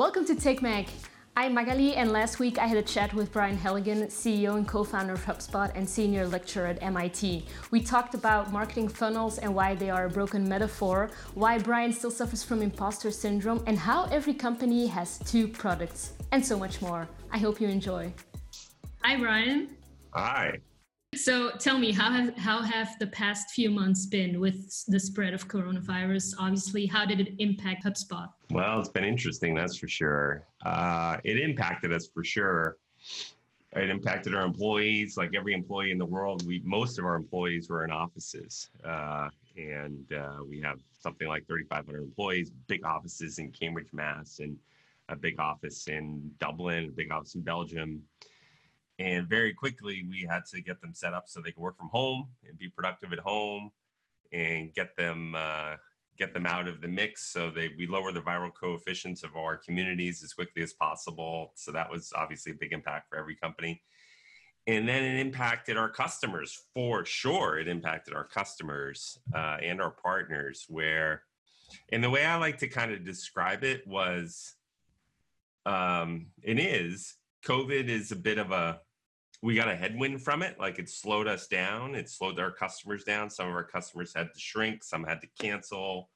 Welcome to TechMag. I'm Magali, and last week I had a chat with Brian Halligan, CEO and co founder of HubSpot and senior lecturer at MIT. We talked about marketing funnels and why they are a broken metaphor, why Brian still suffers from imposter syndrome, and how every company has two products, and so much more. I hope you enjoy. Hi, Brian. Hi. So tell me, how have how have the past few months been with the spread of coronavirus? Obviously, how did it impact HubSpot? Well, it's been interesting, that's for sure. Uh, it impacted us for sure. It impacted our employees, like every employee in the world. We most of our employees were in offices, uh, and uh, we have something like 3,500 employees. Big offices in Cambridge, Mass, and a big office in Dublin, a big office in Belgium and very quickly, we had to get them set up so they could work from home and be productive at home, and get them uh, get them out of the mix. So they we lower the viral coefficients of our communities as quickly as possible. So that was obviously a big impact for every company. And then it impacted our customers for sure. It impacted our customers uh, and our partners. Where, and the way I like to kind of describe it was, um, it is COVID is a bit of a we got a headwind from it. Like it slowed us down. It slowed our customers down. Some of our customers had to shrink. Some had to cancel.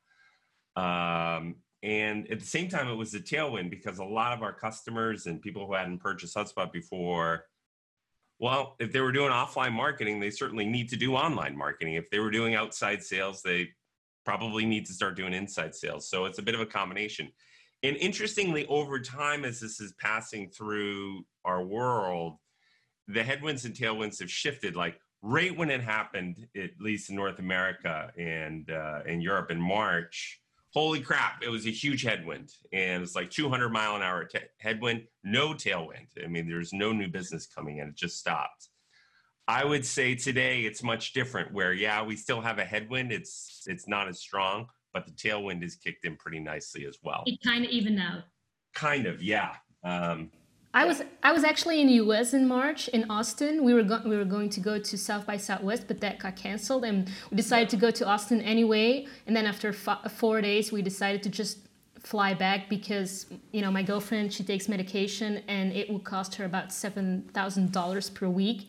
Um, and at the same time, it was a tailwind because a lot of our customers and people who hadn't purchased HubSpot before, well, if they were doing offline marketing, they certainly need to do online marketing. If they were doing outside sales, they probably need to start doing inside sales. So it's a bit of a combination. And interestingly, over time, as this is passing through our world, the headwinds and tailwinds have shifted. Like right when it happened, at least in North America and uh, in Europe in March, holy crap, it was a huge headwind. And it's like 200 mile an hour t- headwind, no tailwind. I mean, there's no new business coming in, it just stopped. I would say today it's much different where yeah, we still have a headwind. It's it's not as strong, but the tailwind is kicked in pretty nicely as well. It kind of even out. Kind of, yeah. Um, I was I was actually in the US in March in Austin. We were go- we were going to go to South by Southwest, but that got canceled, and we decided to go to Austin anyway. And then after f- four days, we decided to just fly back because you know my girlfriend she takes medication and it would cost her about seven thousand dollars per week.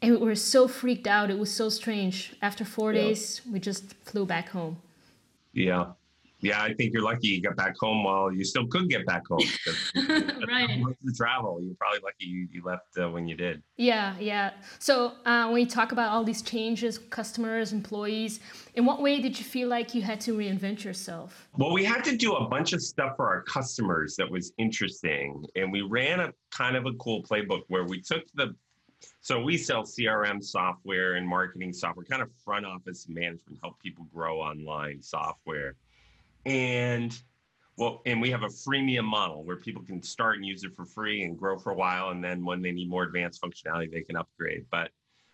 And we were so freaked out. It was so strange. After four yeah. days, we just flew back home. Yeah, yeah, I think you're lucky you got back home while you still could get back home. right. The travel, you're probably lucky you, you left uh, when you did. Yeah, yeah. So uh, when you talk about all these changes, customers, employees, in what way did you feel like you had to reinvent yourself? Well, we had to do a bunch of stuff for our customers that was interesting, and we ran a kind of a cool playbook where we took the so we sell CRM software and marketing software, kind of front office management, help people grow online software and well, and we have a freemium model where people can start and use it for free and grow for a while, and then when they need more advanced functionality, they can upgrade. But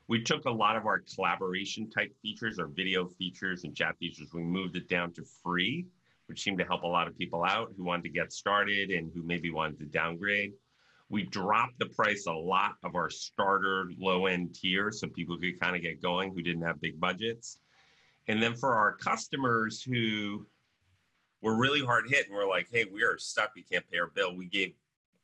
we took a lot of our collaboration type features, our video features and chat features, we moved it down to free, which seemed to help a lot of people out who wanted to get started and who maybe wanted to downgrade. We dropped the price a lot of our starter low end tier so people could kind of get going who didn't have big budgets. And then for our customers who were really hard hit and we're like, hey, we are stuck. We can't pay our bill. We gave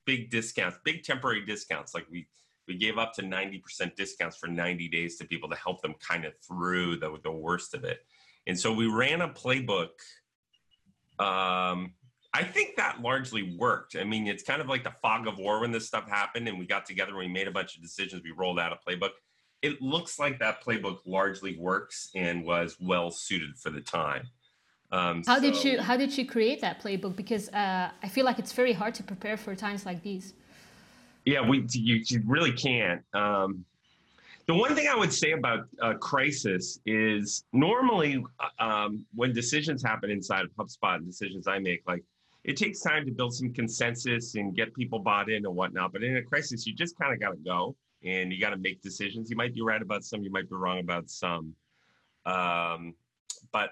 big discounts, big temporary discounts. Like we we gave up to 90% discounts for 90 days to people to help them kind of through the, the worst of it. And so we ran a playbook. Um, I think that largely worked. I mean, it's kind of like the fog of war when this stuff happened and we got together and we made a bunch of decisions. We rolled out a playbook. It looks like that playbook largely works and was well suited for the time. Um, how so, did you how did you create that playbook? Because uh, I feel like it's very hard to prepare for times like these. Yeah, we you, you really can't. Um, the one thing I would say about a crisis is normally uh, um, when decisions happen inside of HubSpot and decisions I make, like it takes time to build some consensus and get people bought in and whatnot. But in a crisis, you just kind of got to go and you got to make decisions. You might be right about some, you might be wrong about some. Um, but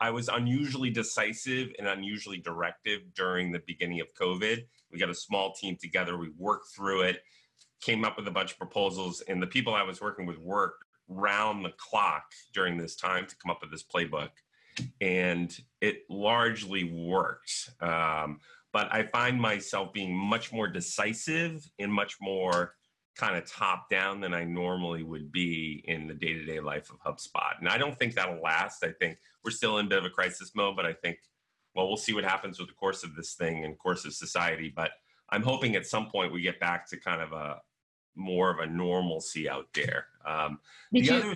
I was unusually decisive and unusually directive during the beginning of COVID. We got a small team together, we worked through it, came up with a bunch of proposals, and the people I was working with worked round the clock during this time to come up with this playbook. And it largely worked. Um, but I find myself being much more decisive and much more kind of top down than I normally would be in the day to day life of HubSpot. And I don't think that'll last. I think we're still in a bit of a crisis mode, but I think, well, we'll see what happens with the course of this thing and course of society. But I'm hoping at some point we get back to kind of a more of a normalcy out there. Um, the you- other,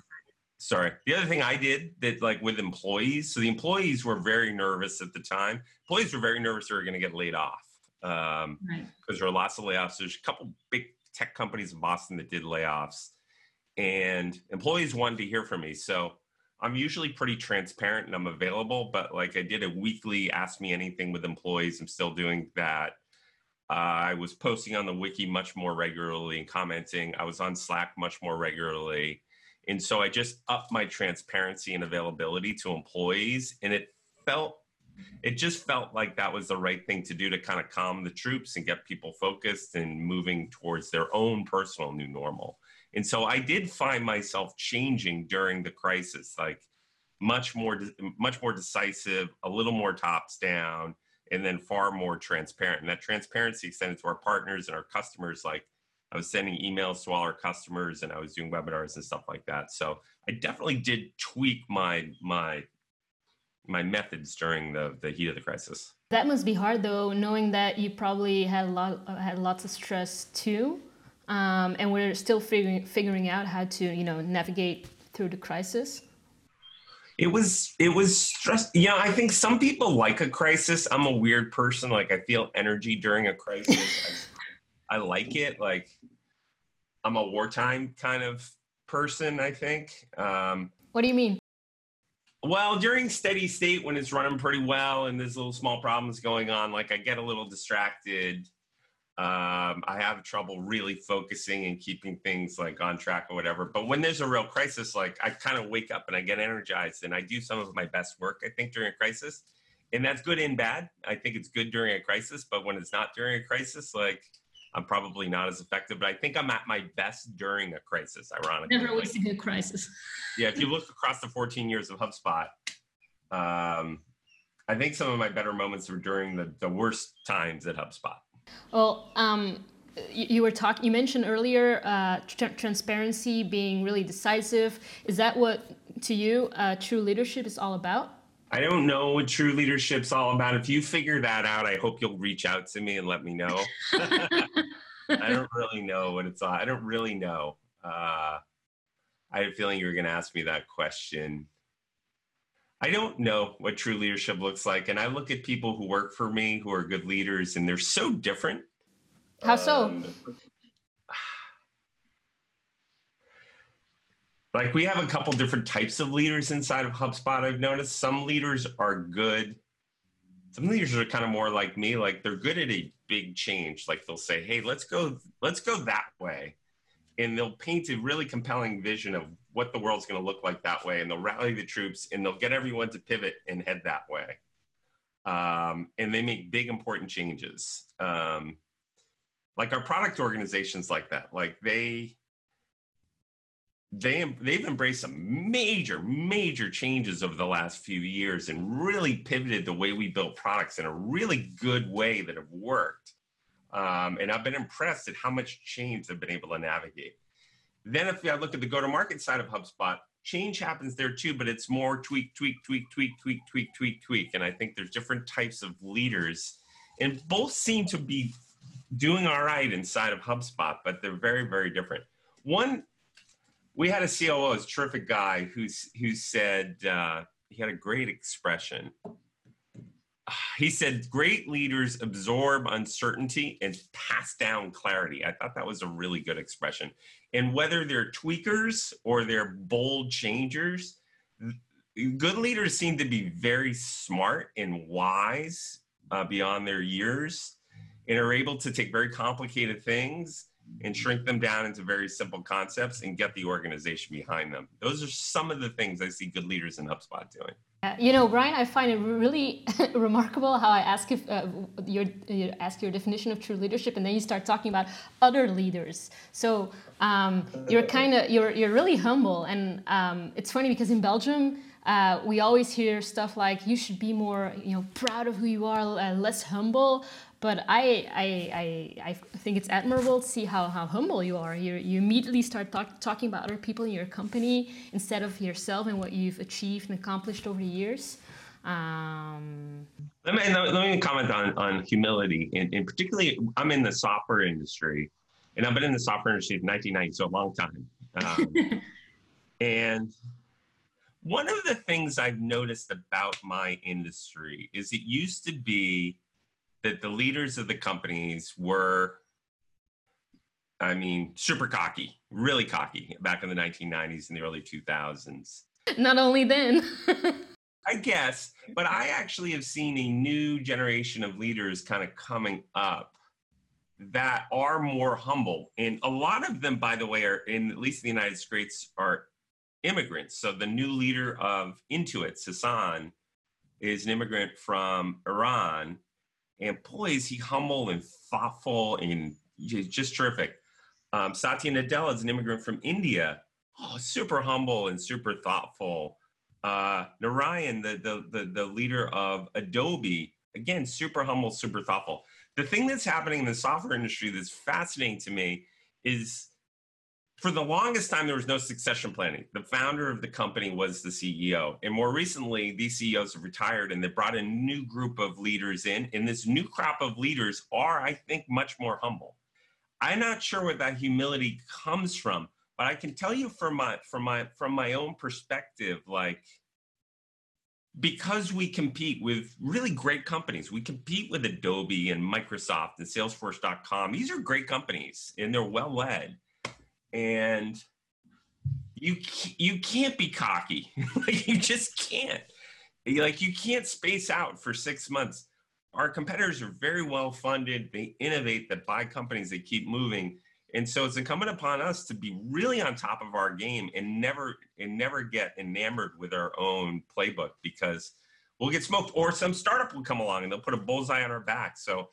sorry, the other thing I did that like with employees, so the employees were very nervous at the time. Employees were very nervous they were going to get laid off because um, right. there were lots of layoffs. There's a couple big tech companies in Boston that did layoffs, and employees wanted to hear from me. So I'm usually pretty transparent and I'm available, but like I did a weekly Ask Me Anything with employees. I'm still doing that. Uh, I was posting on the wiki much more regularly and commenting. I was on Slack much more regularly. And so I just upped my transparency and availability to employees. And it felt it just felt like that was the right thing to do to kind of calm the troops and get people focused and moving towards their own personal new normal. And so I did find myself changing during the crisis, like much more, much more decisive, a little more tops down, and then far more transparent. And that transparency extended to our partners and our customers. Like I was sending emails to all our customers, and I was doing webinars and stuff like that. So I definitely did tweak my my my methods during the, the heat of the crisis. That must be hard though, knowing that you probably had a lot had lots of stress too, um, and we're still figuring figuring out how to you know navigate through the crisis. It was it was stress. Yeah, I think some people like a crisis. I'm a weird person. Like I feel energy during a crisis. I, I like it. Like I'm a wartime kind of person. I think. Um, what do you mean? Well, during steady state, when it's running pretty well and there's little small problems going on, like I get a little distracted. Um, I have trouble really focusing and keeping things like on track or whatever. But when there's a real crisis, like I kind of wake up and I get energized and I do some of my best work, I think, during a crisis. And that's good and bad. I think it's good during a crisis, but when it's not during a crisis, like I'm probably not as effective, but I think I'm at my best during a crisis, ironically. Never wasting a good crisis. yeah, if you look across the 14 years of HubSpot, um, I think some of my better moments were during the, the worst times at HubSpot. Well, um, you, you, were talking, you mentioned earlier uh, tr- transparency being really decisive. Is that what, to you, uh, true leadership is all about? I don't know what true leadership's all about. If you figure that out, I hope you'll reach out to me and let me know. I don't really know what it's all. I don't really know. Uh, I had a feeling you were going to ask me that question. I don't know what true leadership looks like. And I look at people who work for me who are good leaders, and they're so different. How so? Um, like we have a couple different types of leaders inside of HubSpot. I've noticed some leaders are good. Some leaders are kind of more like me, like they're good at a big change. Like they'll say, "Hey, let's go, let's go that way," and they'll paint a really compelling vision of what the world's going to look like that way, and they'll rally the troops, and they'll get everyone to pivot and head that way. Um, and they make big important changes. Um, like our product organizations, like that, like they they they've embraced some major major changes over the last few years and really pivoted the way we built products in a really good way that have worked. Um, and i've been impressed at how much change they've been able to navigate. Then if i look at the go to market side of hubspot change happens there too but it's more tweak tweak tweak tweak tweak tweak tweak tweak. And i think there's different types of leaders and both seem to be doing all right inside of hubspot but they're very very different. One we had a COO, a terrific guy, who's who said uh, he had a great expression. He said, "Great leaders absorb uncertainty and pass down clarity." I thought that was a really good expression. And whether they're tweakers or they're bold changers, good leaders seem to be very smart and wise uh, beyond their years, and are able to take very complicated things and shrink them down into very simple concepts and get the organization behind them. Those are some of the things I see good leaders in HubSpot doing. You know, Brian, I find it really remarkable how I ask if uh, your you ask your definition of true leadership, and then you start talking about other leaders. So um, you're kind of you're you're really humble, and um, it's funny because in Belgium uh, we always hear stuff like you should be more you know proud of who you are uh, less humble but I, I, I, I think it's admirable to see how, how humble you are. You, you immediately start talk, talking about other people in your company instead of yourself and what you've achieved and accomplished over the years. Um, let, me, let me comment on, on humility. And, and particularly i'm in the software industry and i've been in the software industry since 1990 so a long time. Um, and one of the things I've noticed about my industry is it used to be that the leaders of the companies were, I mean, super cocky, really cocky back in the 1990s and the early 2000s. Not only then. I guess, but I actually have seen a new generation of leaders kind of coming up that are more humble. And a lot of them, by the way, are in at least in the United States, are immigrants. So the new leader of Intuit, Sasan, is an immigrant from Iran. And boy, is he humble and thoughtful and just terrific. Um, Satya Nadella is an immigrant from India. Oh, super humble and super thoughtful. Uh, Narayen, the, the, the, the leader of Adobe, again, super humble, super thoughtful. The thing that's happening in the software industry that's fascinating to me is for the longest time, there was no succession planning. The founder of the company was the CEO. And more recently, these CEOs have retired and they brought a new group of leaders in. And this new crop of leaders are, I think, much more humble. I'm not sure where that humility comes from, but I can tell you from my from my from my own perspective, like because we compete with really great companies, we compete with Adobe and Microsoft and Salesforce.com. These are great companies and they're well led and you you can't be cocky. Like you just can't. Like you can't space out for six months. Our competitors are very well funded. They innovate they buy companies they keep moving. And so it's incumbent upon us to be really on top of our game and never and never get enamored with our own playbook because we'll get smoked or some startup will come along and they'll put a bullseye on our back. So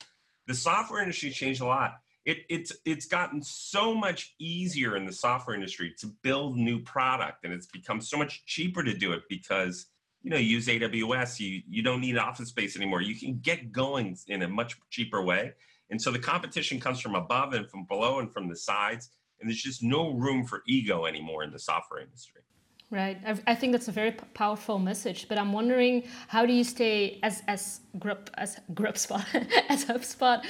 the software industry changed a lot it, it's it's gotten so much easier in the software industry to build new product and it's become so much cheaper to do it because you know use aws you you don't need office space anymore. You can get going in a much cheaper way. And so the competition comes from above and from below and from the sides and there's just no room for ego anymore in the software industry Right. I, think that's a very powerful message. But I'm wondering, how do you stay as as Grub as GrubSpot as HubSpot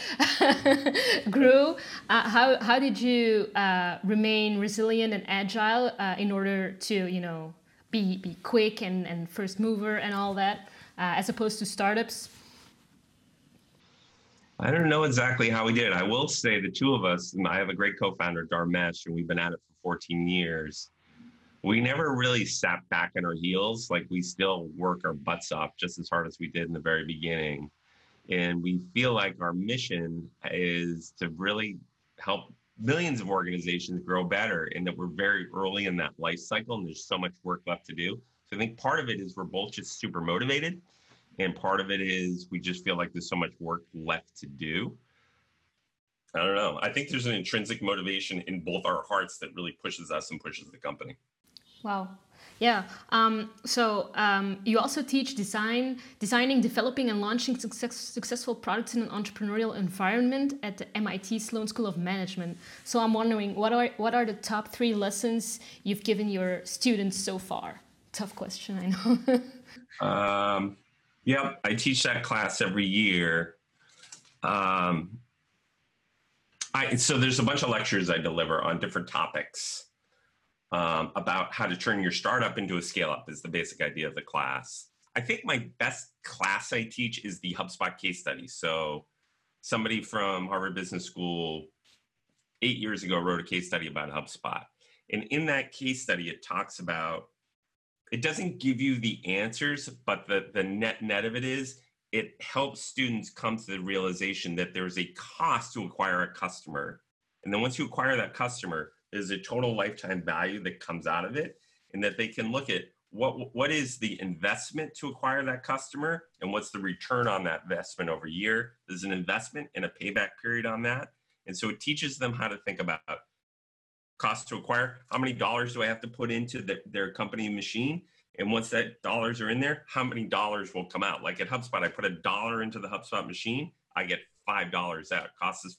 grew? Uh, how how did you uh, remain resilient and agile uh, in order to you know be be quick and and first mover and all that, uh, as opposed to startups? I don't know exactly how we did. It. I will say the two of us, and I have a great co-founder, Dharmesh, and we've been at it for 14 years we never really sat back on our heels. Like we still work our butts off just as hard as we did in the very beginning. And we feel like our mission is to really help millions of organizations grow better and that we're very early in that life cycle and there's so much work left to do. So I think part of it is we're both just super motivated and part of it is we just feel like there's so much work left to do. I don't know. I think there's an intrinsic motivation in both our hearts that really pushes us and pushes the company. Wow. Yeah. Um, so um, you also teach design, designing, developing, and launching success, successful products in an entrepreneurial environment at the MIT Sloan School of Management. So I'm wondering, what are what are the top three lessons you've given your students so far? Tough question, I know. um, yeah, I teach that class every year. Um, I, so there's a bunch of lectures I deliver on different topics um, about how to turn your startup into a scale up is the basic idea of the class. I think my best class I teach is the HubSpot case study. So somebody from Harvard Business School eight years ago wrote a case study about HubSpot. And in that case study, it talks about it doesn't give you the answers, but the, the net net of it is it helps students come to the realization that there's a cost to acquire a customer. And then once you acquire that customer, is a total lifetime value that comes out of it and that they can look at what what is the investment to acquire that customer and what's the return on that investment over a year. There's an investment and a payback period on that. And so it teaches them how to think about cost to acquire. How many dollars do i have to put into the, their company machine? And once that dollars are in there, how many dollars will come out? Like at HubSpot, I put a dollar into the HubSpot machine, I get five dollars out.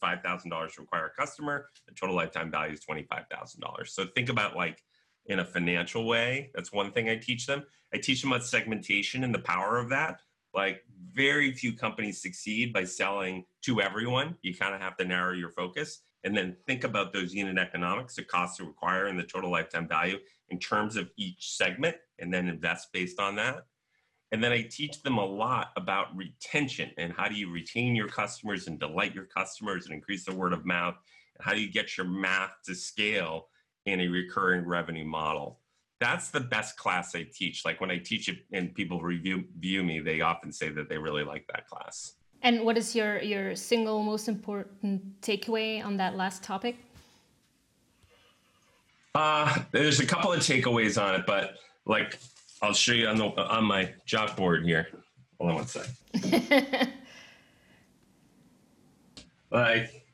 Five thousand dollars to acquire a customer. The total lifetime value is twenty five thousand dollars. So think about like in a financial way. That's one thing I teach them. I teach them about segmentation and the power of that. Like very few companies succeed by selling to everyone. You kind of have to narrow your focus and then think about those unit economics, the cost to acquire, and the total lifetime value in terms of each segment, and then invest based on that. And then I teach them a lot about retention and how do you retain your customers and delight your customers and increase the word of mouth. And how do you get your math to scale in a recurring revenue model? That's the best class I teach. Like when I teach it and people review view me, they often say that they really like that class. And what is your your single most important takeaway on that last topic? Uh, there's a couple of takeaways on it, but like I'll show you on the on my chalkboard here. Hold on one sec. like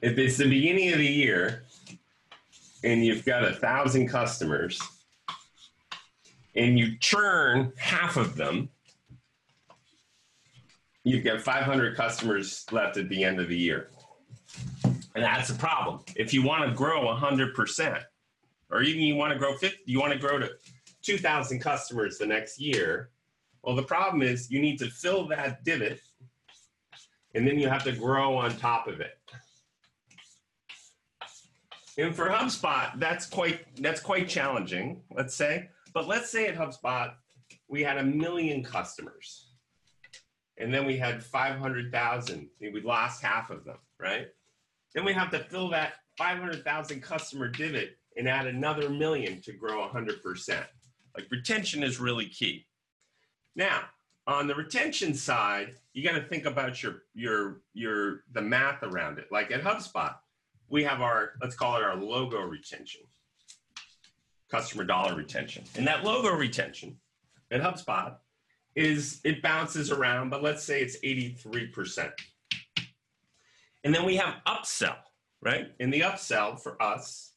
if it's the beginning of the year and you've got a thousand customers and you churn half of them, you've got 500 customers left at the end of the year. And that's a problem. If you want to grow 100%, or even you want to grow 50, you want to grow to 2,000 customers the next year, well, the problem is you need to fill that divot and then you have to grow on top of it. And for HubSpot, that's quite that's quite challenging, let's say. But let's say at HubSpot, we had a million customers. And then we had 500,000. We lost half of them, right? Then we have to fill that 500,000 customer divot and add another million to grow 100%. Like retention is really key. Now, on the retention side, you got to think about your your your the math around it. Like at HubSpot, we have our let's call it our logo retention, customer dollar retention, and that logo retention at HubSpot is it bounces around, but let's say it's 83%. And then we have upsell, right? And the upsell for us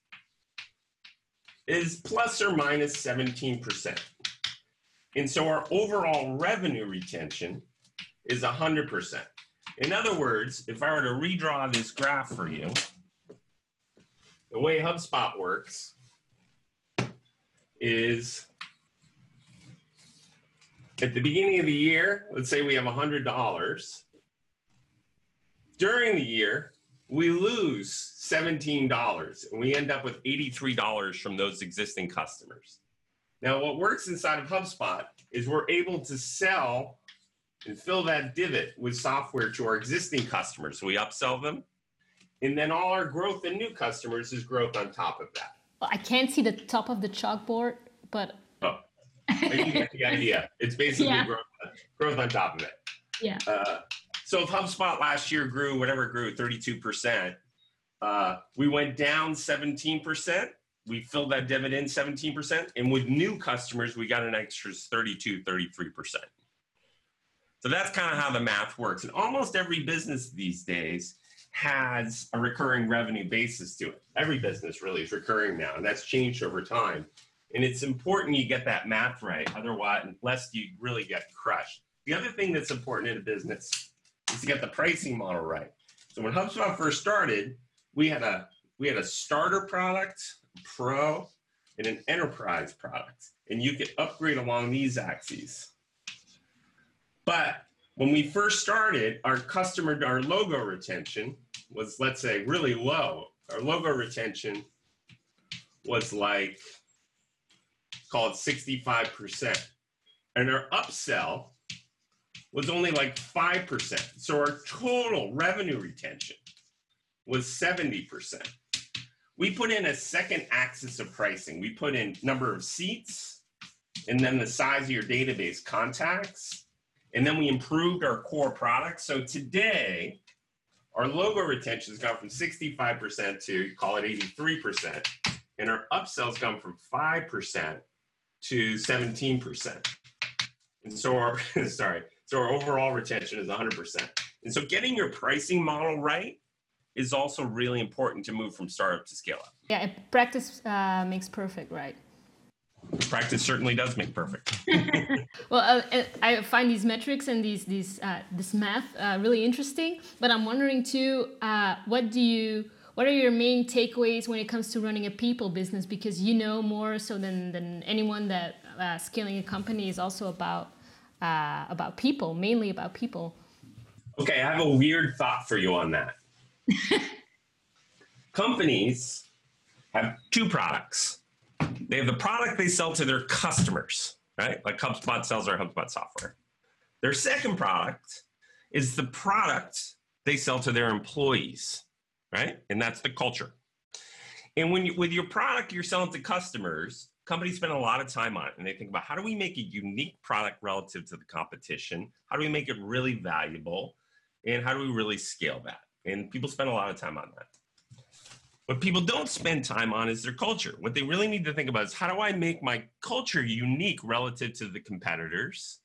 is plus or minus 17%. And so our overall revenue retention is 100%. In other words, if I were to redraw this graph for you, the way HubSpot works is at the beginning of the year, let's say we have $100. During the year, we lose $17 and we end up with $83 from those existing customers. Now, what works inside of HubSpot is we're able to sell and fill that divot with software to our existing customers. We upsell them. And then all our growth in new customers is growth on top of that. Well, I can't see the top of the chalkboard, but. Oh, you get the idea. It's basically yeah. growth, growth on top of it. Yeah. Uh, so if HubSpot last year grew, whatever grew, 32%, uh, we went down 17%. We filled that dividend 17%. And with new customers, we got an extra 32, 33%. So that's kind of how the math works. And almost every business these days has a recurring revenue basis to it. Every business really is recurring now, and that's changed over time. And it's important you get that math right, otherwise, unless you really get crushed. The other thing that's important in a business is to get the pricing model right. So when HubSpot first started, we had a we had a starter product, pro, and an enterprise product, and you could upgrade along these axes. But when we first started, our customer, our logo retention was, let's say, really low. Our logo retention was like, call it 65%. And our upsell was only like 5%. So our total revenue retention was 70%. We put in a second axis of pricing. We put in number of seats and then the size of your database contacts. And then we improved our core product. So today, our logo retention has gone from 65% to call it 83%. And our upsells gone from 5% to 17%. And so our, sorry, so our overall retention is 100%. And so getting your pricing model right is also really important to move from startup to scale up. Yeah, practice uh, makes perfect, right? practice certainly does make perfect. well, uh, I find these metrics and these these uh, this math uh, really interesting. But I'm wondering too, uh, what do you what are your main takeaways when it comes to running a people business? Because you know more so than than anyone that uh, scaling a company is also about uh, about people, mainly about people. Okay, I have a weird thought for you on that. Companies have two products they have the product they sell to their customers, right? Like HubSpot sells their HubSpot software. Their second product is the product they sell to their employees, right? And that's the culture. And when you, with your product you're selling to customers, companies spend a lot of time on it and they think about how do we make a unique product relative to the competition? How do we make it really valuable? And how do we really scale that? And people spend a lot of time on that. What people don't spend time on is their culture. What they really need to think about is how do I make my culture unique relative to the competitors?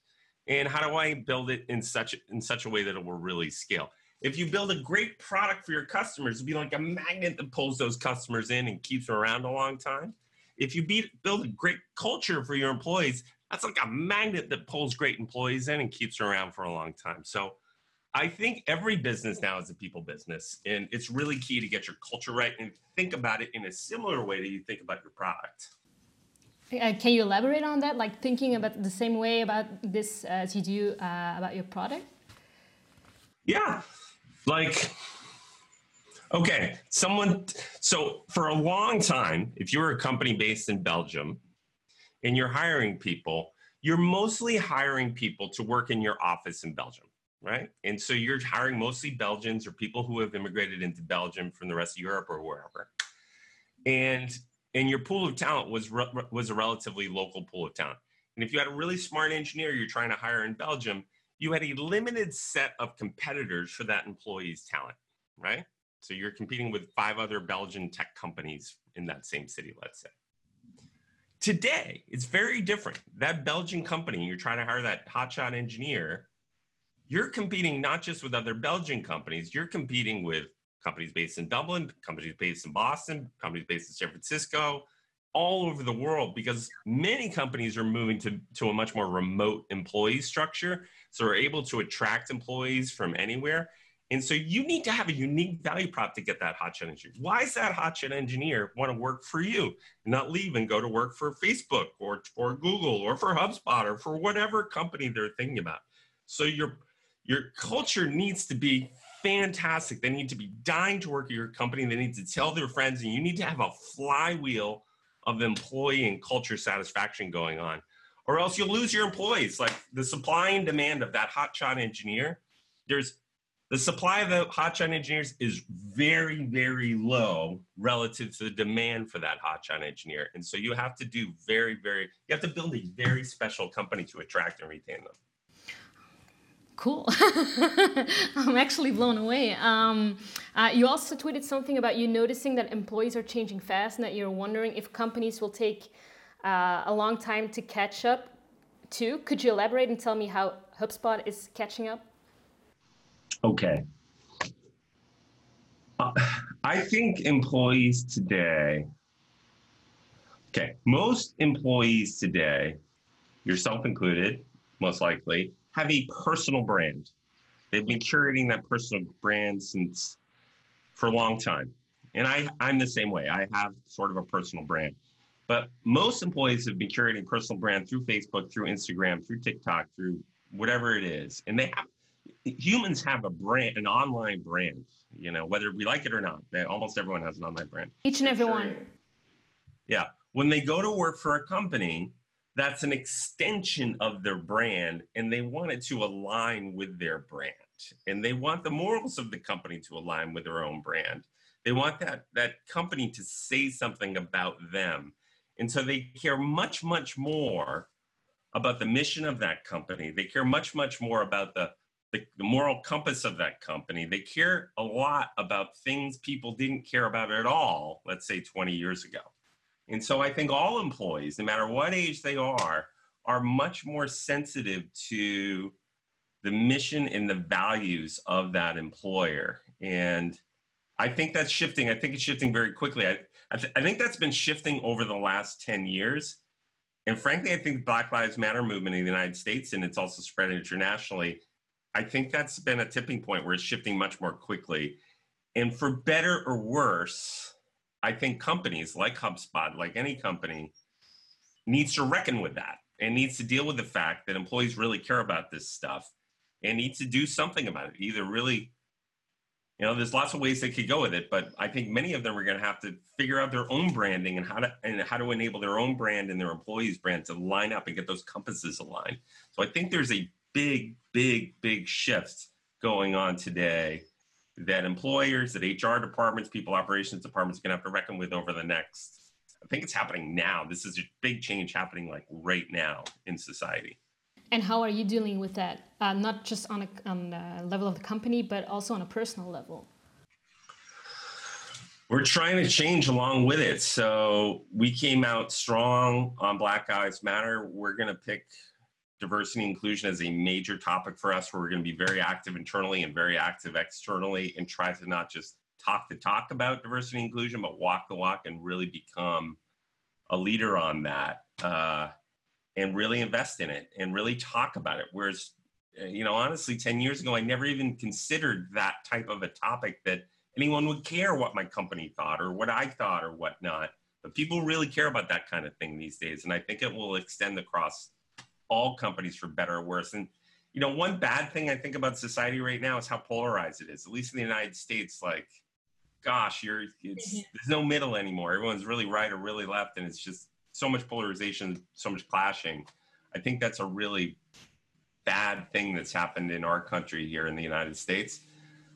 And how do I build it in such in such a way that it will really scale? If you build a great product for your customers, it'll be like a magnet that pulls those customers in and keeps them around a long time. If you be, build a great culture for your employees, that's like a magnet that pulls great employees in and keeps them around for a long time. So I think every business now is a people business, and it's really key to get your culture right and think about it in a similar way that you think about your product. Uh, can you elaborate on that? Like thinking about the same way about this as you do uh, about your product? Yeah, like okay, someone. So for a long time, if you're a company based in Belgium and you're hiring people, you're mostly hiring people to work in your office in Belgium right? And so you're hiring mostly Belgians or people who have immigrated into Belgium from the rest of Europe or wherever. And and your pool of talent was re- was a relatively local pool of talent. And if you had a really smart engineer you're trying to hire in Belgium, you had a limited set of competitors for that employee's talent, right? So you're competing with five other Belgian tech companies in that same city, let's say. Today, it's very different. That Belgian company, you're trying to hire that hotshot engineer, you're competing not just with other Belgian companies, you're competing with companies based in Dublin, companies based in Boston, companies based in San Francisco, all over the world because many companies are moving to, to a much more remote employee structure. So we're able to attract employees from anywhere. And so you need to have a unique value prop to get that hotshot engineer. Why is that hotshot engineer want to work for you and not leave and go to work for Facebook or for Google or for HubSpot or for whatever company they're thinking about? So you're your culture needs to be fantastic. They need to be dying to work at your company. They need to tell their friends, and you need to have a flywheel of employee and culture satisfaction going on, or else you'll lose your employees. Like the supply and demand of that hotshot engineer, there's the supply of the hotshot engineers is very, very low relative to the demand for that hotshot engineer. And so you have to do very, very, you have to build a very special company to attract and retain them cool. I'm actually blown away. Um, uh, you also tweeted something about you noticing that employees are changing fast and that you're wondering if companies will take uh, a long time to catch up too. Could you elaborate and tell me how HubSpot is catching up? Okay. Uh, I think employees today, okay, most employees today, yourself included, most likely, have a personal brand. They've been curating that personal brand since for a long time. And I, I'm the same way. I have sort of a personal brand. But most employees have been curating personal brand through Facebook, through Instagram, through TikTok, through whatever it is. And they have humans have a brand, an online brand, you know, whether we like it or not. They, almost everyone has an online brand. Each and every one. Yeah. When they go to work for a company, that's an extension of their brand and they want it to align with their brand and they want the morals of the company to align with their own brand they want that that company to say something about them and so they care much much more about the mission of that company they care much much more about the the, the moral compass of that company they care a lot about things people didn't care about at all let's say 20 years ago and so I think all employees, no matter what age they are, are much more sensitive to the mission and the values of that employer. And I think that's shifting. I think it's shifting very quickly. I, I, th- I think that's been shifting over the last 10 years. and frankly, I think the Black Lives Matter movement in the United States, and it's also spread internationally, I think that's been a tipping point where it's shifting much more quickly. And for better or worse, I think companies like HubSpot, like any company, needs to reckon with that and needs to deal with the fact that employees really care about this stuff and needs to do something about it. Either really, you know, there's lots of ways they could go with it, but I think many of them are going to have to figure out their own branding and how to and how to enable their own brand and their employees' brand to line up and get those compasses aligned. So I think there's a big, big, big shifts going on today that employers, that HR departments, people operations departments are going to have to reckon with over the next. I think it's happening now. This is a big change happening like right now in society. And how are you dealing with that? Uh, not just on a on the level of the company, but also on a personal level. We're trying to change along with it. So we came out strong on Black Lives Matter. We're going to pick diversity and inclusion is a major topic for us where we're going to be very active internally and very active externally and try to not just talk the talk about diversity and inclusion but walk the walk and really become a leader on that uh, and really invest in it and really talk about it. Whereas uh, you know honestly 10 years ago i never even considered that type of a topic that anyone would care what my company thought or what i thought or whatnot. But people really care about that kind of thing these days and i think it will extend across all companies for better or worse. And you know, one bad thing I think about society right now is how polarized it is. At least in the United States, like, gosh, you're it's mm-hmm. there's no middle anymore. Everyone's really right or really left, and it's just so much polarization, so much clashing. I think that's a really bad thing that's happened in our country here in the United States.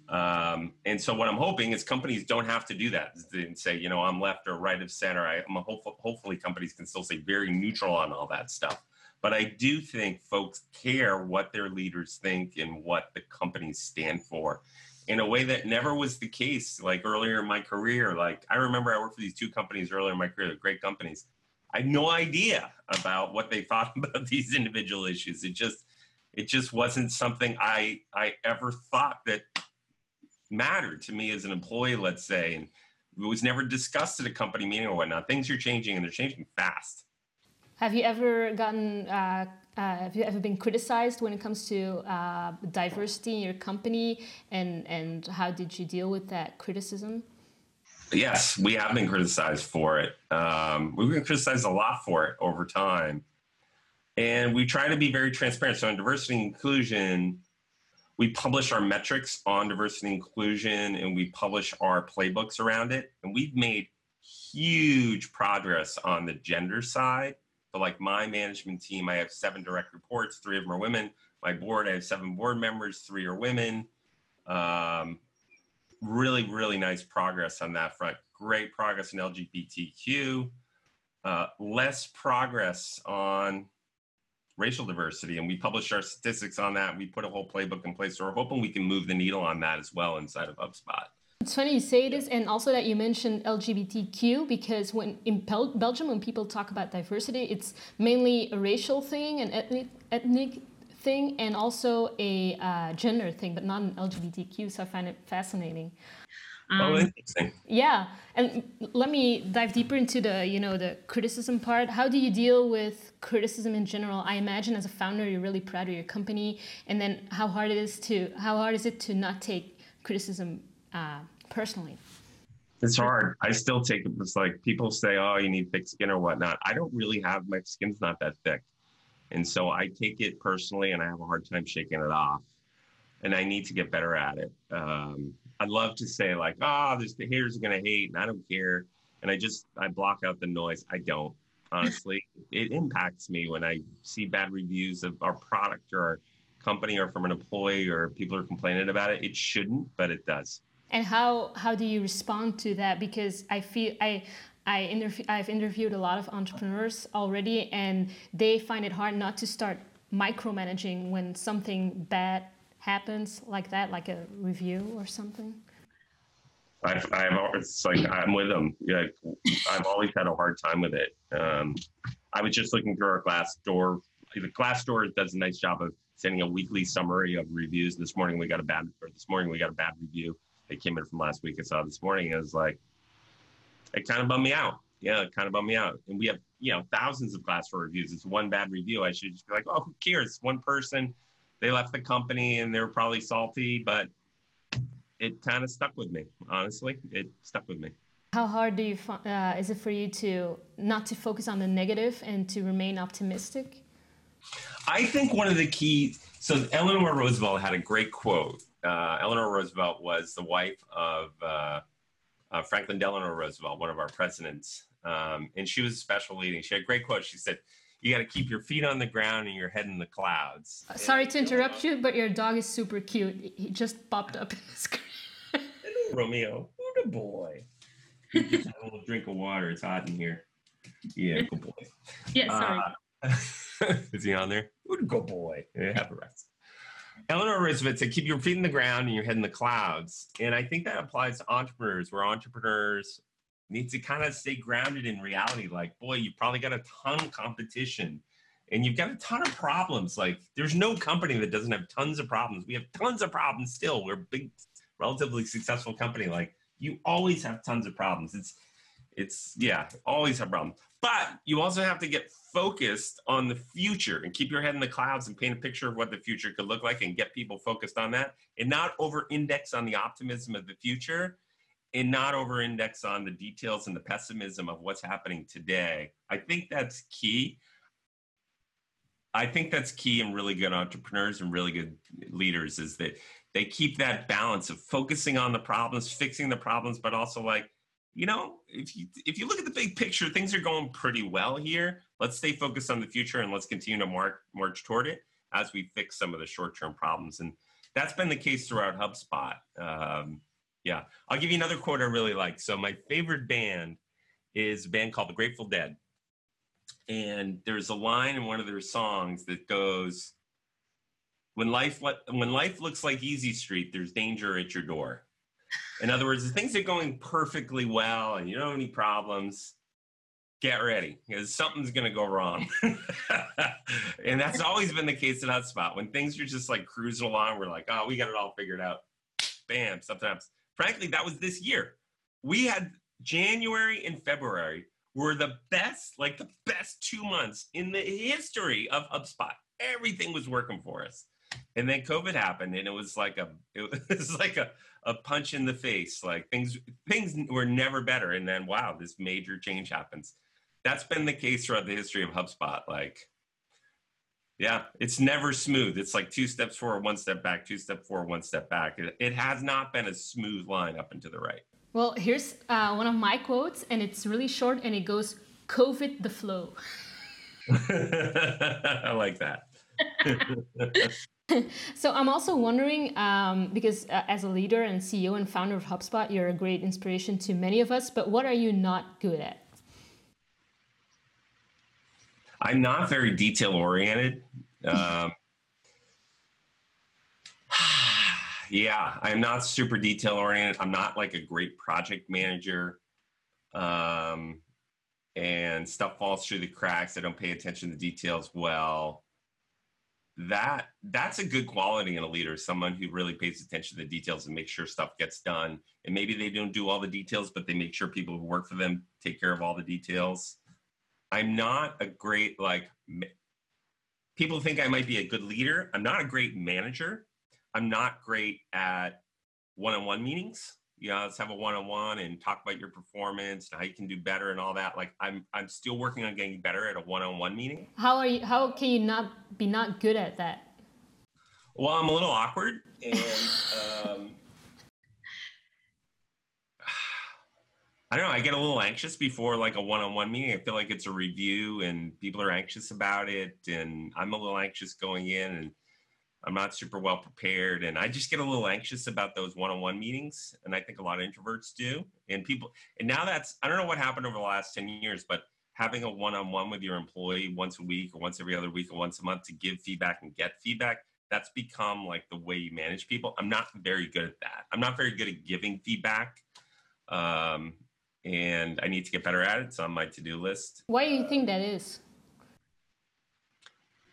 Um, and so what I'm hoping is companies don't have to do that and say, you know, I'm left or right of center. I, am hopeful, hopefully companies can still say very neutral on all that stuff. But I do think folks care what their leaders think and what the companies stand for in a way that never was the case like earlier in my career. Like I remember I worked for these two companies earlier in my career, great companies. I had no idea about what they thought about these individual issues. It just it just wasn't something I I ever thought that mattered to me as an employee, let's say. And it was never discussed at a company meeting or whatnot. Things are changing and they're changing fast. Have you ever gotten? Uh, uh, have you ever been criticized when it comes to uh, diversity in your company, and and how did you deal with that criticism? Yes, we have been criticized for it. Um, we've been criticized a lot for it over time, and we try to be very transparent. So, in diversity and inclusion, we publish our metrics on diversity and inclusion, and we publish our playbooks around it. And we've made huge progress on the gender side but like my management team, I have seven direct reports, three of them are women. My board, I have seven board members, three are women. Um, really, really nice progress on that front. Great progress in LGBTQ. Uh, less progress on racial diversity, and we publish our statistics on that. We put a whole playbook in place, so we're hoping we can move the needle on that as well inside of HubSpot. It's funny you say this, and also that you mentioned LGBTQ because when in Bel- Belgium, when people talk about diversity, it's mainly a racial thing, an ethnic, ethnic thing, and also a uh, gender thing, but not an LGBTQ. So I find it fascinating. Um, oh, interesting. Yeah, and let me dive deeper into the you know the criticism part. How do you deal with criticism in general? I imagine as a founder, you're really proud of your company, and then how hard it is to how hard is it to not take criticism uh, personally? It's hard. I still take it. It's like people say, "Oh, you need thick skin or whatnot." I don't really have my skin's not that thick, and so I take it personally, and I have a hard time shaking it off. And I need to get better at it. Um, I'd love to say like, "Oh, there's the haters are gonna hate," and I don't care. And I just I block out the noise. I don't honestly. it impacts me when I see bad reviews of our product or our company or from an employee or people are complaining about it. It shouldn't, but it does and how how do you respond to that because i feel i I interview, I've interviewed a lot of entrepreneurs already, and they find it hard not to start micromanaging when something bad happens like that, like a review or something. I've, I've it's like I'm with them. Yeah, I've always had a hard time with it. Um, I was just looking through our Glassdoor. The Glassdoor does a nice job of sending a weekly summary of reviews. This morning we got a bad, or this morning we got a bad review it came in from last week. I saw this morning. It was like, it kind of bummed me out. Yeah, it kind of bummed me out. And we have you know thousands of Glassdoor reviews. It's one bad review. I should just be like, oh, who cares? One person, they left the company and they're probably salty, but it kind of stuck with me. Honestly, it stuck with me. How hard do you uh, is it for you to not to focus on the negative and to remain optimistic? I think one of the key. So Eleanor Roosevelt had a great quote. Uh, Eleanor Roosevelt was the wife of uh, uh, Franklin Delano Roosevelt, one of our presidents, um, and she was a special leading. She had a great quote. She said, "You got to keep your feet on the ground and your head in the clouds." Uh, sorry to interrupt you, but your dog is super cute. He just popped up in the screen. Hello, Romeo. What a boy. He Just a little drink of water. It's hot in here. Yeah, good boy. Yeah, sorry. Uh, is he on there? Good boy. Yeah, have a rest. Eleanor Roosevelt said, keep your feet in the ground and your head in the clouds. And I think that applies to entrepreneurs, where entrepreneurs need to kind of stay grounded in reality. Like, boy, you've probably got a ton of competition and you've got a ton of problems. Like, there's no company that doesn't have tons of problems. We have tons of problems still. We're a big, relatively successful company. Like, you always have tons of problems. It's, it's, yeah, always have problems. But you also have to get focused on the future and keep your head in the clouds and paint a picture of what the future could look like and get people focused on that and not over index on the optimism of the future and not over index on the details and the pessimism of what's happening today. I think that's key. I think that's key in really good entrepreneurs and really good leaders is that they keep that balance of focusing on the problems, fixing the problems, but also like you know, if you if you look at the big picture, things are going pretty well here. Let's stay focused on the future and let's continue to march march toward it as we fix some of the short term problems. And that's been the case throughout HubSpot. Um, yeah, I'll give you another quote I really like. So my favorite band is a band called The Grateful Dead, and there's a line in one of their songs that goes, "When life when life looks like easy street, there's danger at your door." In other words, if things are going perfectly well and you don't have any problems, get ready because something's going to go wrong. and that's always been the case at HubSpot. When things are just like cruising along, we're like, oh, we got it all figured out. Bam, sometimes. Frankly, that was this year. We had January and February were the best, like the best two months in the history of HubSpot. Everything was working for us and then COVID happened, and it was like a it was like a, a punch in the face. Like things things were never better, and then wow, this major change happens. That's been the case throughout the history of HubSpot. Like, yeah, it's never smooth. It's like two steps forward, one step back, two step forward, one step back. It, it has not been a smooth line up and to the right. Well, here's uh, one of my quotes, and it's really short, and it goes, "COVID the flow." I like that. so I'm also wondering um, because uh, as a leader and CEO and founder of HubSpot, you're a great inspiration to many of us. But what are you not good at? I'm not very detail oriented. Um, yeah, I'm not super detail oriented. I'm not like a great project manager. Um, and stuff falls through the cracks. I don't pay attention to details well that that's a good quality in a leader someone who really pays attention to the details and makes sure stuff gets done. And maybe they don't do all the details but they make sure people who work for them take care of all the details. I'm not a great like people think i might be a good leader. I'm not a great manager. I'm not great at one-on-one meetings you know, let's have a one-on-one and talk about your performance and how you can do better and all that. Like I'm, I'm still working on getting better at a one-on-one meeting. How are you? How can you not be not good at that? Well, I'm a little awkward, and um, I don't know. I get a little anxious before like a one-on-one meeting. I feel like it's a review, and people are anxious about it, and I'm a little anxious going in and I'm not super well prepared. And I just get a little anxious about those one on one meetings. And I think a lot of introverts do. And people, and now that's, I don't know what happened over the last 10 years, but having a one on one with your employee once a week or once every other week or once a month to give feedback and get feedback, that's become like the way you manage people. I'm not very good at that. I'm not very good at giving feedback. Um, and I need to get better at it. It's on my to do list. Why do you think that is?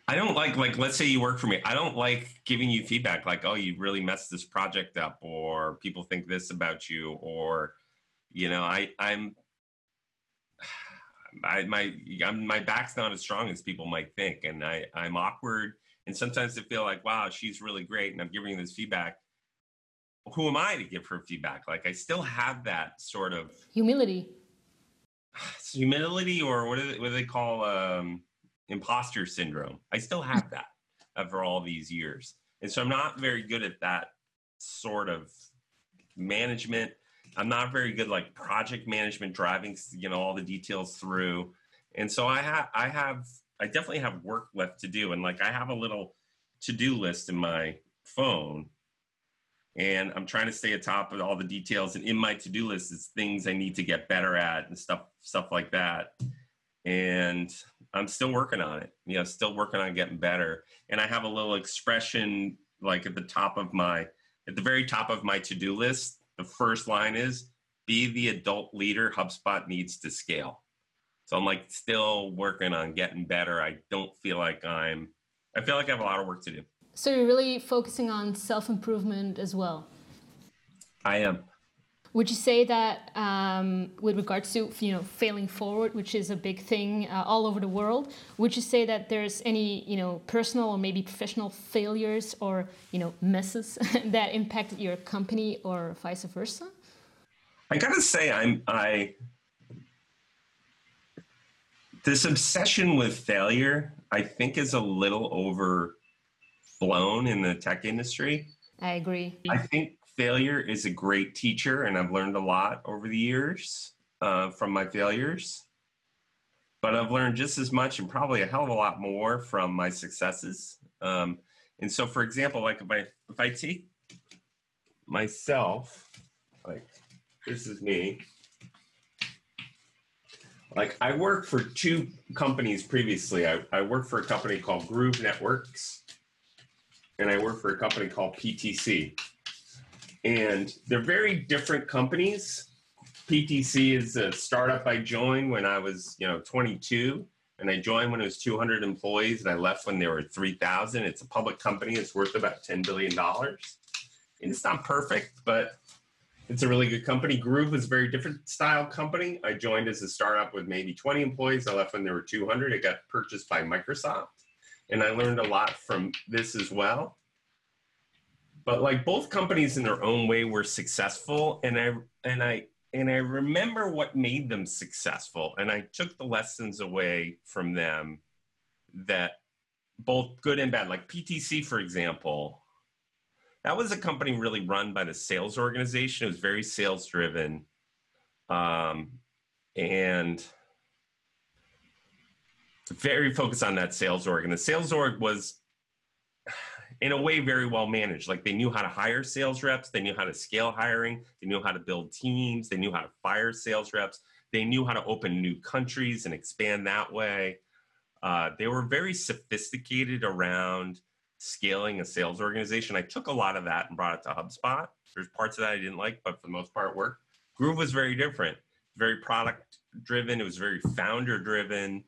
I don't like like let's say you work for me. I don't like giving you feedback like, oh, you really messed this project up, or people think this about you, or you know, I I'm I, my I'm, my back's not as strong as people might think, and I I'm awkward, and sometimes I feel like wow she's really great, and I'm giving this feedback. Who am I to give her feedback? Like I still have that sort of humility, humility, or what do they, what do they call um, imposter syndrome? I still have that uh, after all these years, and so I'm not very good at that sort of management. I'm not very good like project management, driving you know all the details through, and so I have I have I definitely have work left to do, and like I have a little to do list in my phone, and I'm trying to stay atop of all the details. And in my to do list is things I need to get better at and stuff stuff like that, and I'm still working on it. You know, still working on getting better. And I have a little expression like at the top of my at the very top of my to do list the first line is be the adult leader HubSpot needs to scale. So I'm like still working on getting better. I don't feel like I'm, I feel like I have a lot of work to do. So you're really focusing on self improvement as well? I am. Would you say that um, with regards to you know failing forward, which is a big thing uh, all over the world, would you say that there's any you know personal or maybe professional failures or you know misses that impacted your company or vice versa? I gotta say, I'm I this obsession with failure, I think, is a little overblown in the tech industry. I agree. I think failure is a great teacher, and I've learned a lot over the years uh, from my failures. But I've learned just as much and probably a hell of a lot more from my successes. Um, and so, for example, like if I if I take myself, like this is me. Like I worked for two companies previously. I, I worked for a company called Groove Networks, and I worked for a company called PTC and they're very different companies. PTC is a startup I joined when I was, you know, 22, and I joined when it was 200 employees, and I left when there were 3,000. It's a public company. It's worth about 10 billion dollars. It's not perfect, but it's a really good company. Groove is a very different style company. I joined as a startup with maybe 20 employees. I left when there were 200. It got purchased by Microsoft, and I learned a lot from this as well but like both companies in their own way were successful and i and i and i remember what made them successful and i took the lessons away from them that both good and bad. Like ptc for example that was a company really run by the sales organization. It was very sales driven um, and very focused on that sales org and the sales org was in a way very well managed. Like they knew how to hire sales reps, they knew how to scale hiring, they knew how to build teams, they knew how to fire sales reps, they knew how to open new countries and expand that way. Uh, they were very sophisticated around scaling a sales organization. I took a lot of that and brought it to HubSpot. There's parts of that I didn't like, but for the most part, worked. Groove was very different, very product driven. It was very founder driven,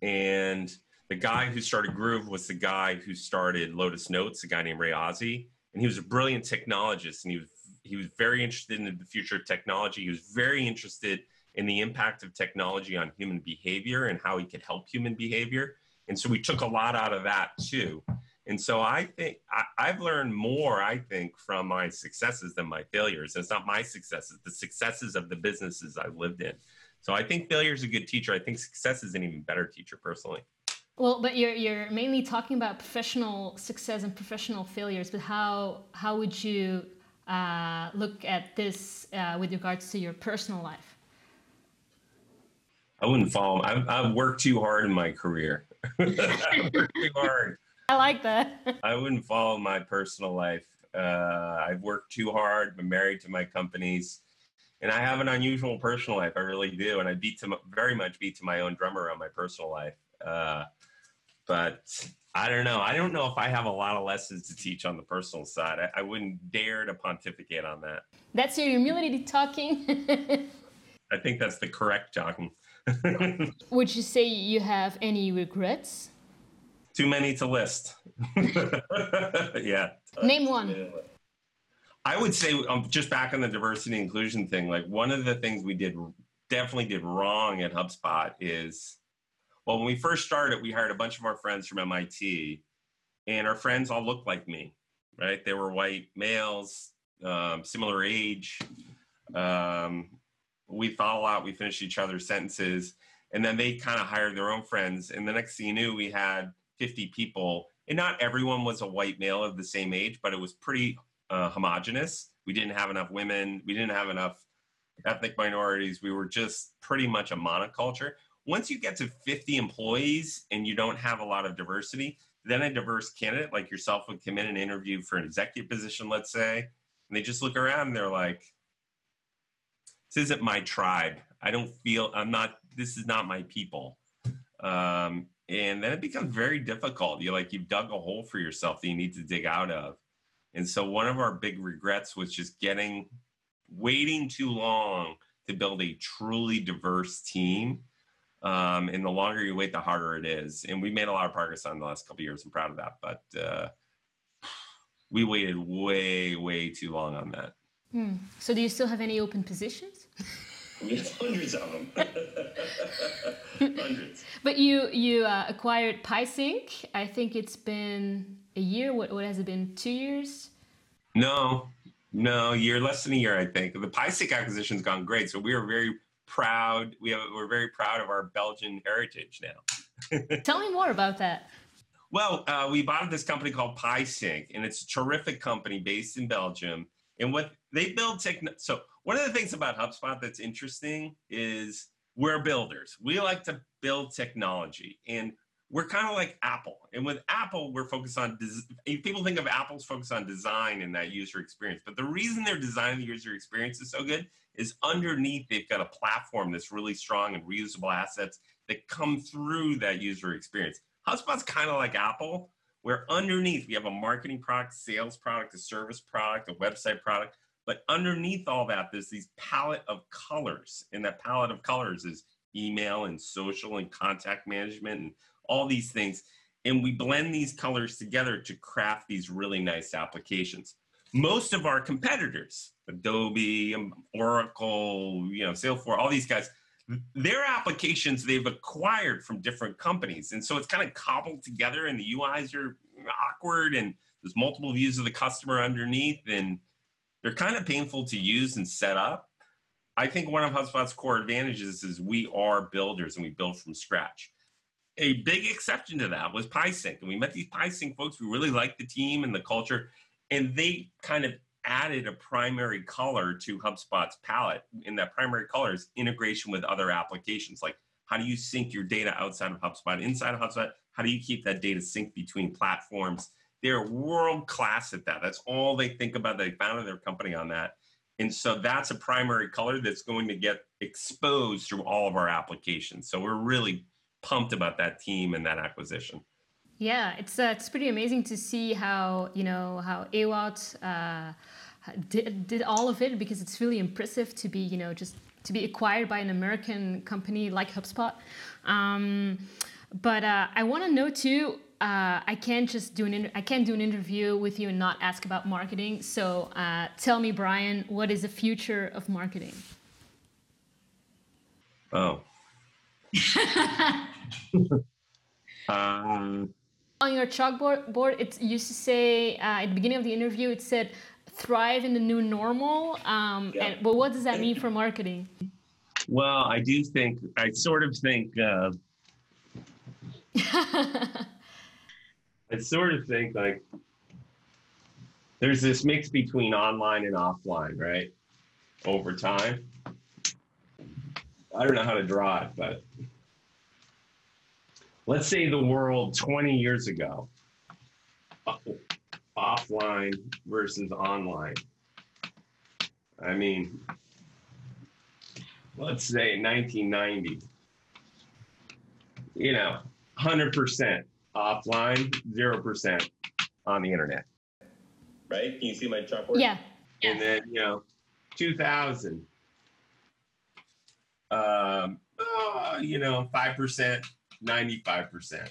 and the guy who started Groove was the guy who started Lotus Notes, a guy named Ray Ozzie, and he was a brilliant technologist, and he was he was very interested in the future of technology. He was very interested in the impact of technology on human behavior and how he could help human behavior. And so we took a lot out of that too. And so I think I, have learned more, I think, from my successes than my failures. And it's not my successes, the successes of the businesses I've lived in. So I think failure is a good teacher. I think success is an even better teacher personally. Well, but you're you're mainly talking about professional success and professional failures. But how how would you uh, look at this uh, with regards to your personal life? I wouldn't follow. I've, I've worked too hard in my career. Worked too hard. I like that. I wouldn't follow my personal life. Uh, I've worked too hard. Been married to my companies, and I have an unusual personal life. I really do, and I beat to very much beat to my own drum around my personal life. Uh, but I don't know. I don't know if I have a lot of lessons to teach on the personal side. I, I wouldn't dare to pontificate on that. That's your humility talking. I think that's the correct talking. Would you say you have any regrets? Too many to list. yeah. Name one. I would say, um, just back on the diversity inclusion thing, like one of the things we did definitely did wrong at HubSpot is, well, when we first started, we hired a bunch of our friends from MIT, and our friends all looked like me, right? They were white males, um, similar age. Um, we thought a lot. We finished each other's sentences, and then they kind of hired their own friends. And the next thing you knew, we had 50 people, and not everyone was a white male of the same age, but it was pretty uh, homogenous. We didn't have enough women. We didn't have enough ethnic minorities. We were just pretty much a monoculture. Once you get to 50 employees and you don't have a lot of diversity, then a diverse candidate like yourself would come in and interview for an executive position, let's say, and they just look around and they're like, this isn't my tribe. I don't feel, I'm not, this is not my people. Um, and then it becomes very difficult. You're like, you've dug a hole for yourself that you need to dig out of. And so one of our big regrets was just getting, waiting too long to build a truly diverse team. Um, and the longer you wait, the harder it is. And we made a lot of progress on the last couple years. I'm proud of that. But uh, we waited way, way too long on that. Hmm. So, do you still have any open positions? We have hundreds of them. hundreds. But you you uh, acquired PieSync. I think it's been a year. What what has it been? Two years? No, no, year less than a year. I think the PieSync acquisition's gone great. So we are very proud. We have we're very proud of our Belgian heritage now. Tell me more about that. Well, uh, we bought this company called PieSync, and it's a terrific company based in Belgium. And what they build tech. So one of the things about HubSpot that's interesting is we're builders. We like to build technology, and we're kind of like Apple. And with Apple, we're focused on des- people think of Apple's focus on design and that user experience. But the reason they're designing the user experience is so good is underneath they've got a platform that's really strong and reusable assets that come through that user experience. HubSpot's kind of like Apple, where underneath we have a marketing product, sales product, a service product, a website product. But underneath all that, there's these palette of colors. And that palette of colors is email and social and contact management and all these things. And we blend these colors together to craft these really nice applications. Most of our competitors, Adobe, um, Oracle, you know, Salesforce, all these guys, their applications they've acquired from different companies. And so it's kind of cobbled together and the UIs are awkward and there's multiple views of the customer underneath and they're kind of painful to use and set up. I think one of HubSpot's core advantages is we are builders and we build from scratch. A big exception to that was PieSync. And we met these PieSync folks. We really liked the team and the culture. And they kind of added a primary color to HubSpot's palette. In that primary color is integration with other applications. Like how do you sync your data outside of HubSpot, inside of HubSpot? How do you keep that data synced between platforms? They're world class at that. That's all they think about. They founded their company on that. And so that's a primary color that's going to get exposed through all of our applications. So we're really pumped about that team and that acquisition. Yeah, it's uh, it's pretty amazing to see how you know how Ewout uh, did did all of it because it's really impressive to be you know just to be acquired by an American company like HubSpot. Um, but uh, I want to know too. Uh, I can't just do an I can't do an interview with you and not ask about marketing. So uh, tell me, Brian, what is the future of marketing? Oh. Um, on your chalkboard board, it used to say uh, at the beginning of the interview, it said thrive in the new normal. Um, yeah. and, but what does that mean for marketing? Well, I do think, I sort of think, uh, I sort of think like there's this mix between online and offline, right? Over time. I don't know how to draw it, but let's say the world 20 years ago, uh, offline versus online. I mean, let's say 1990, you know, 100% offline, 0% on the internet. Right? Can you see my chalkboard? Yeah. And then, you know, 2000, um, oh, you know, 5% 95%.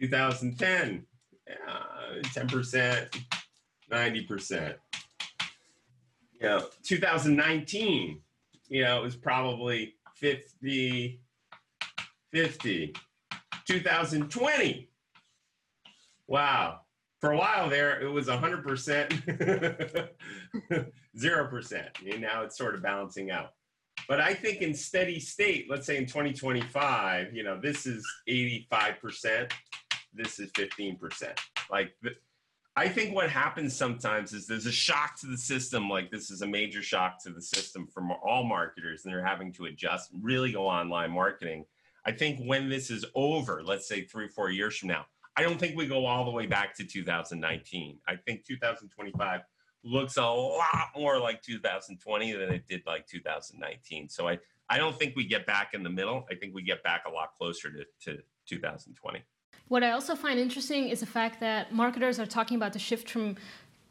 2010, uh, 10%, 90%. Yeah, 2019, you know, it was probably 50, 50. 2020. Wow. For a while there, it was 100%, 0%. And now it's sort of balancing out. But I think in steady state, let's say in 2025, you know, this is 85%, this is 15%. Like, I think what happens sometimes is there's a shock to the system. Like, this is a major shock to the system for all marketers, and they're having to adjust, really go online marketing. I think when this is over, let's say three, or four years from now, I don't think we go all the way back to 2019. I think 2025 looks a lot more like 2020 than it did like 2019. So I, I don't think we get back in the middle. I think we get back a lot closer to, to 2020. What I also find interesting is the fact that marketers are talking about the shift from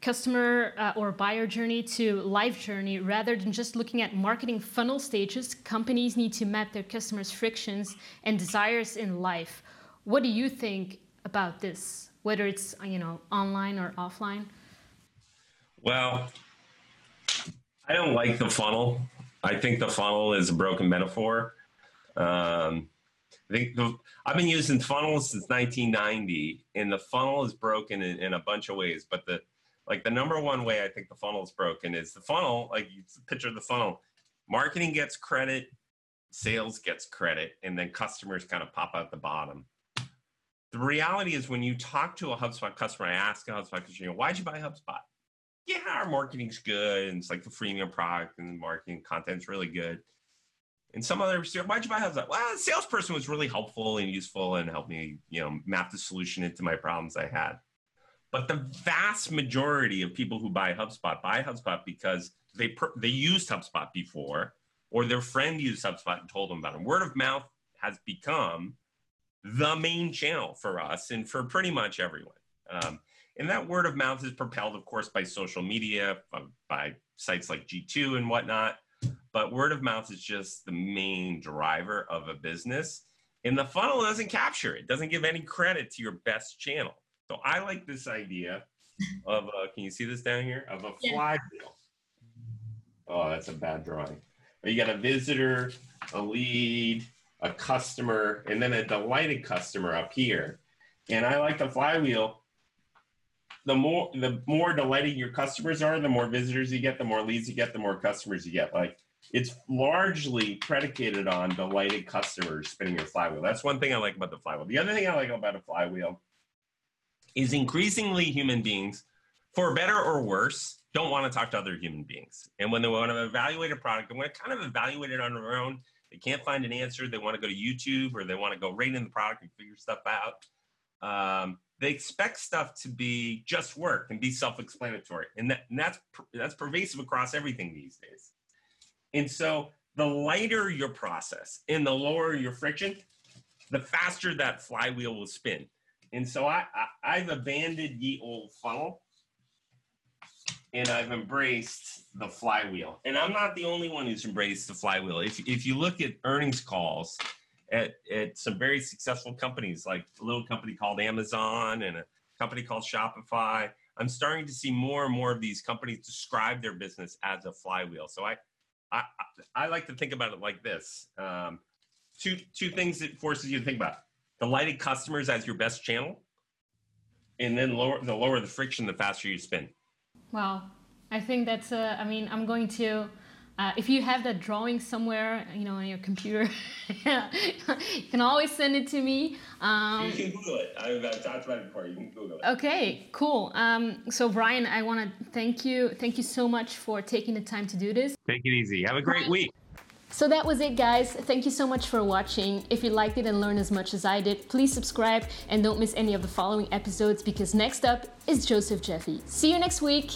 customer uh, or buyer journey to life journey rather than just looking at marketing funnel stages companies need to map their customers frictions and desires in life what do you think about this whether it's you know online or offline well i don't like the funnel i think the funnel is a broken metaphor um, I think the, I've been using funnels since 1990, and the funnel is broken in, in a bunch of ways. But the like the number one way I think the funnel is broken is the funnel. Like you picture of the funnel, marketing gets credit, sales gets credit, and then customers kind of pop out the bottom. The reality is when you talk to a HubSpot customer, I ask a HubSpot customer, why'd you buy HubSpot? Yeah, our marketing's good, and it's like the freemium product and the marketing content's really good. And some other, why'd you buy HubSpot? Well, the salesperson was really helpful and useful and helped me, you know, map the solution into my problems I had. But the vast majority of people who buy HubSpot buy HubSpot because they per, they used HubSpot before, or their friend used HubSpot and told them about it. Word of mouth has become the main channel for us and for pretty much everyone. Um, and that word of mouth is propelled, of course, by social media, by sites like G2 and whatnot. But word of mouth is just the main driver of a business. And the funnel doesn't capture it, doesn't give any credit to your best channel. So I like this idea of, a, can you see this down here? Of a yeah. flywheel. Oh, that's a bad drawing. You got a visitor, a lead, a customer, and then a delighted customer up here. And I like the flywheel. The more the more delighted your customers are, the more visitors you get, the more leads you get, the more customers you get. Like it's largely predicated on delighted customers spinning your flywheel. That's one thing I like about the flywheel. The other thing I like about a flywheel is increasingly human beings, for better or worse, don't want to talk to other human beings. And when they want to evaluate a product, they want to kind of evaluate it on their own. They can't find an answer. They want to go to YouTube or they want to go right in the product and figure stuff out. Um, they expect stuff to be just work and be self-explanatory, and, that, and that's that's pervasive across everything these days. And so, the lighter your process and the lower your friction, the faster that flywheel will spin. And so I, I have abandoned ye old funnel and I've embraced the flywheel. And I'm not the only one who's embraced the flywheel. If, if you look at earnings calls at, at some very successful companies, like a little company called Amazon and a company called Shopify, I'm starting to see more and more of these companies describe their business as a flywheel. So I, I, I like to think about it like this. Um, two, two things that forces you to think about delighted customers as your best channel, and then lower the lower the friction, the faster you spin. Wow, I think that's. Uh, I mean, I'm going to. Uh, if you have that drawing somewhere, you know, on your computer, you can always send it to me. Um, you can Google it. I've, I've, talked about it before. You can Google it. Okay, cool. Um, so, Brian, I want to thank you. Thank you so much for taking the time to do this. Take it easy. Have a great week. So that was it, guys. Thank you so much for watching. If you liked it and learned as much as I did, please subscribe and don't miss any of the following episodes because next up is Joseph Jeffy. See you next week.